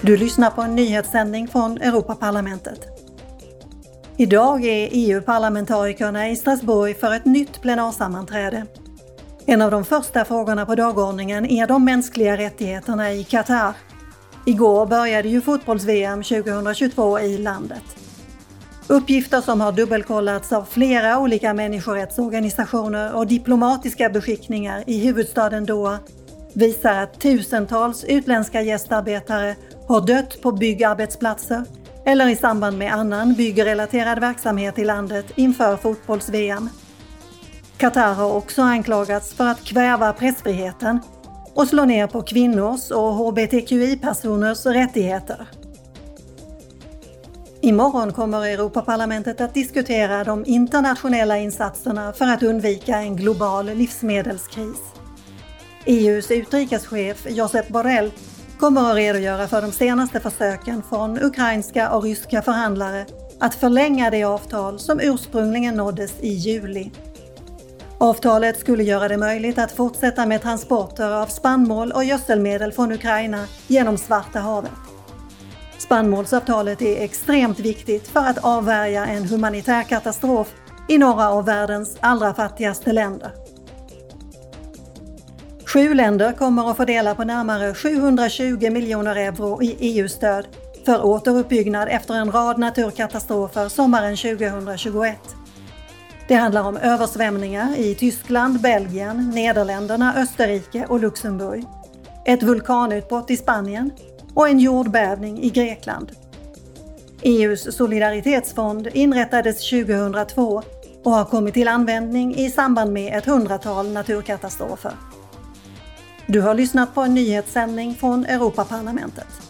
Du lyssnar på en nyhetssändning från Europaparlamentet. Idag är EU-parlamentarikerna i Strasbourg för ett nytt plenarsammanträde. En av de första frågorna på dagordningen är de mänskliga rättigheterna i Qatar. Igår började ju fotbolls-VM 2022 i landet. Uppgifter som har dubbelkollats av flera olika människorättsorganisationer och diplomatiska beskickningar i huvudstaden Doha visar att tusentals utländska gästarbetare har dött på byggarbetsplatser eller i samband med annan byggrelaterad verksamhet i landet inför fotbolls-VM. Qatar har också anklagats för att kväva pressfriheten och slå ner på kvinnors och hbtqi-personers rättigheter. Imorgon kommer Europaparlamentet att diskutera de internationella insatserna för att undvika en global livsmedelskris. EUs utrikeschef Josep Borrell kommer att redogöra för de senaste försöken från ukrainska och ryska förhandlare att förlänga det avtal som ursprungligen nåddes i juli. Avtalet skulle göra det möjligt att fortsätta med transporter av spannmål och gödselmedel från Ukraina genom Svarta havet. Spannmålsavtalet är extremt viktigt för att avvärja en humanitär katastrof i några av världens allra fattigaste länder. Sju länder kommer att fördela på närmare 720 miljoner euro i EU-stöd för återuppbyggnad efter en rad naturkatastrofer sommaren 2021. Det handlar om översvämningar i Tyskland, Belgien, Nederländerna, Österrike och Luxemburg, ett vulkanutbrott i Spanien och en jordbävning i Grekland. EUs solidaritetsfond inrättades 2002 och har kommit till användning i samband med ett hundratal naturkatastrofer. Du har lyssnat på en nyhetssändning från Europaparlamentet.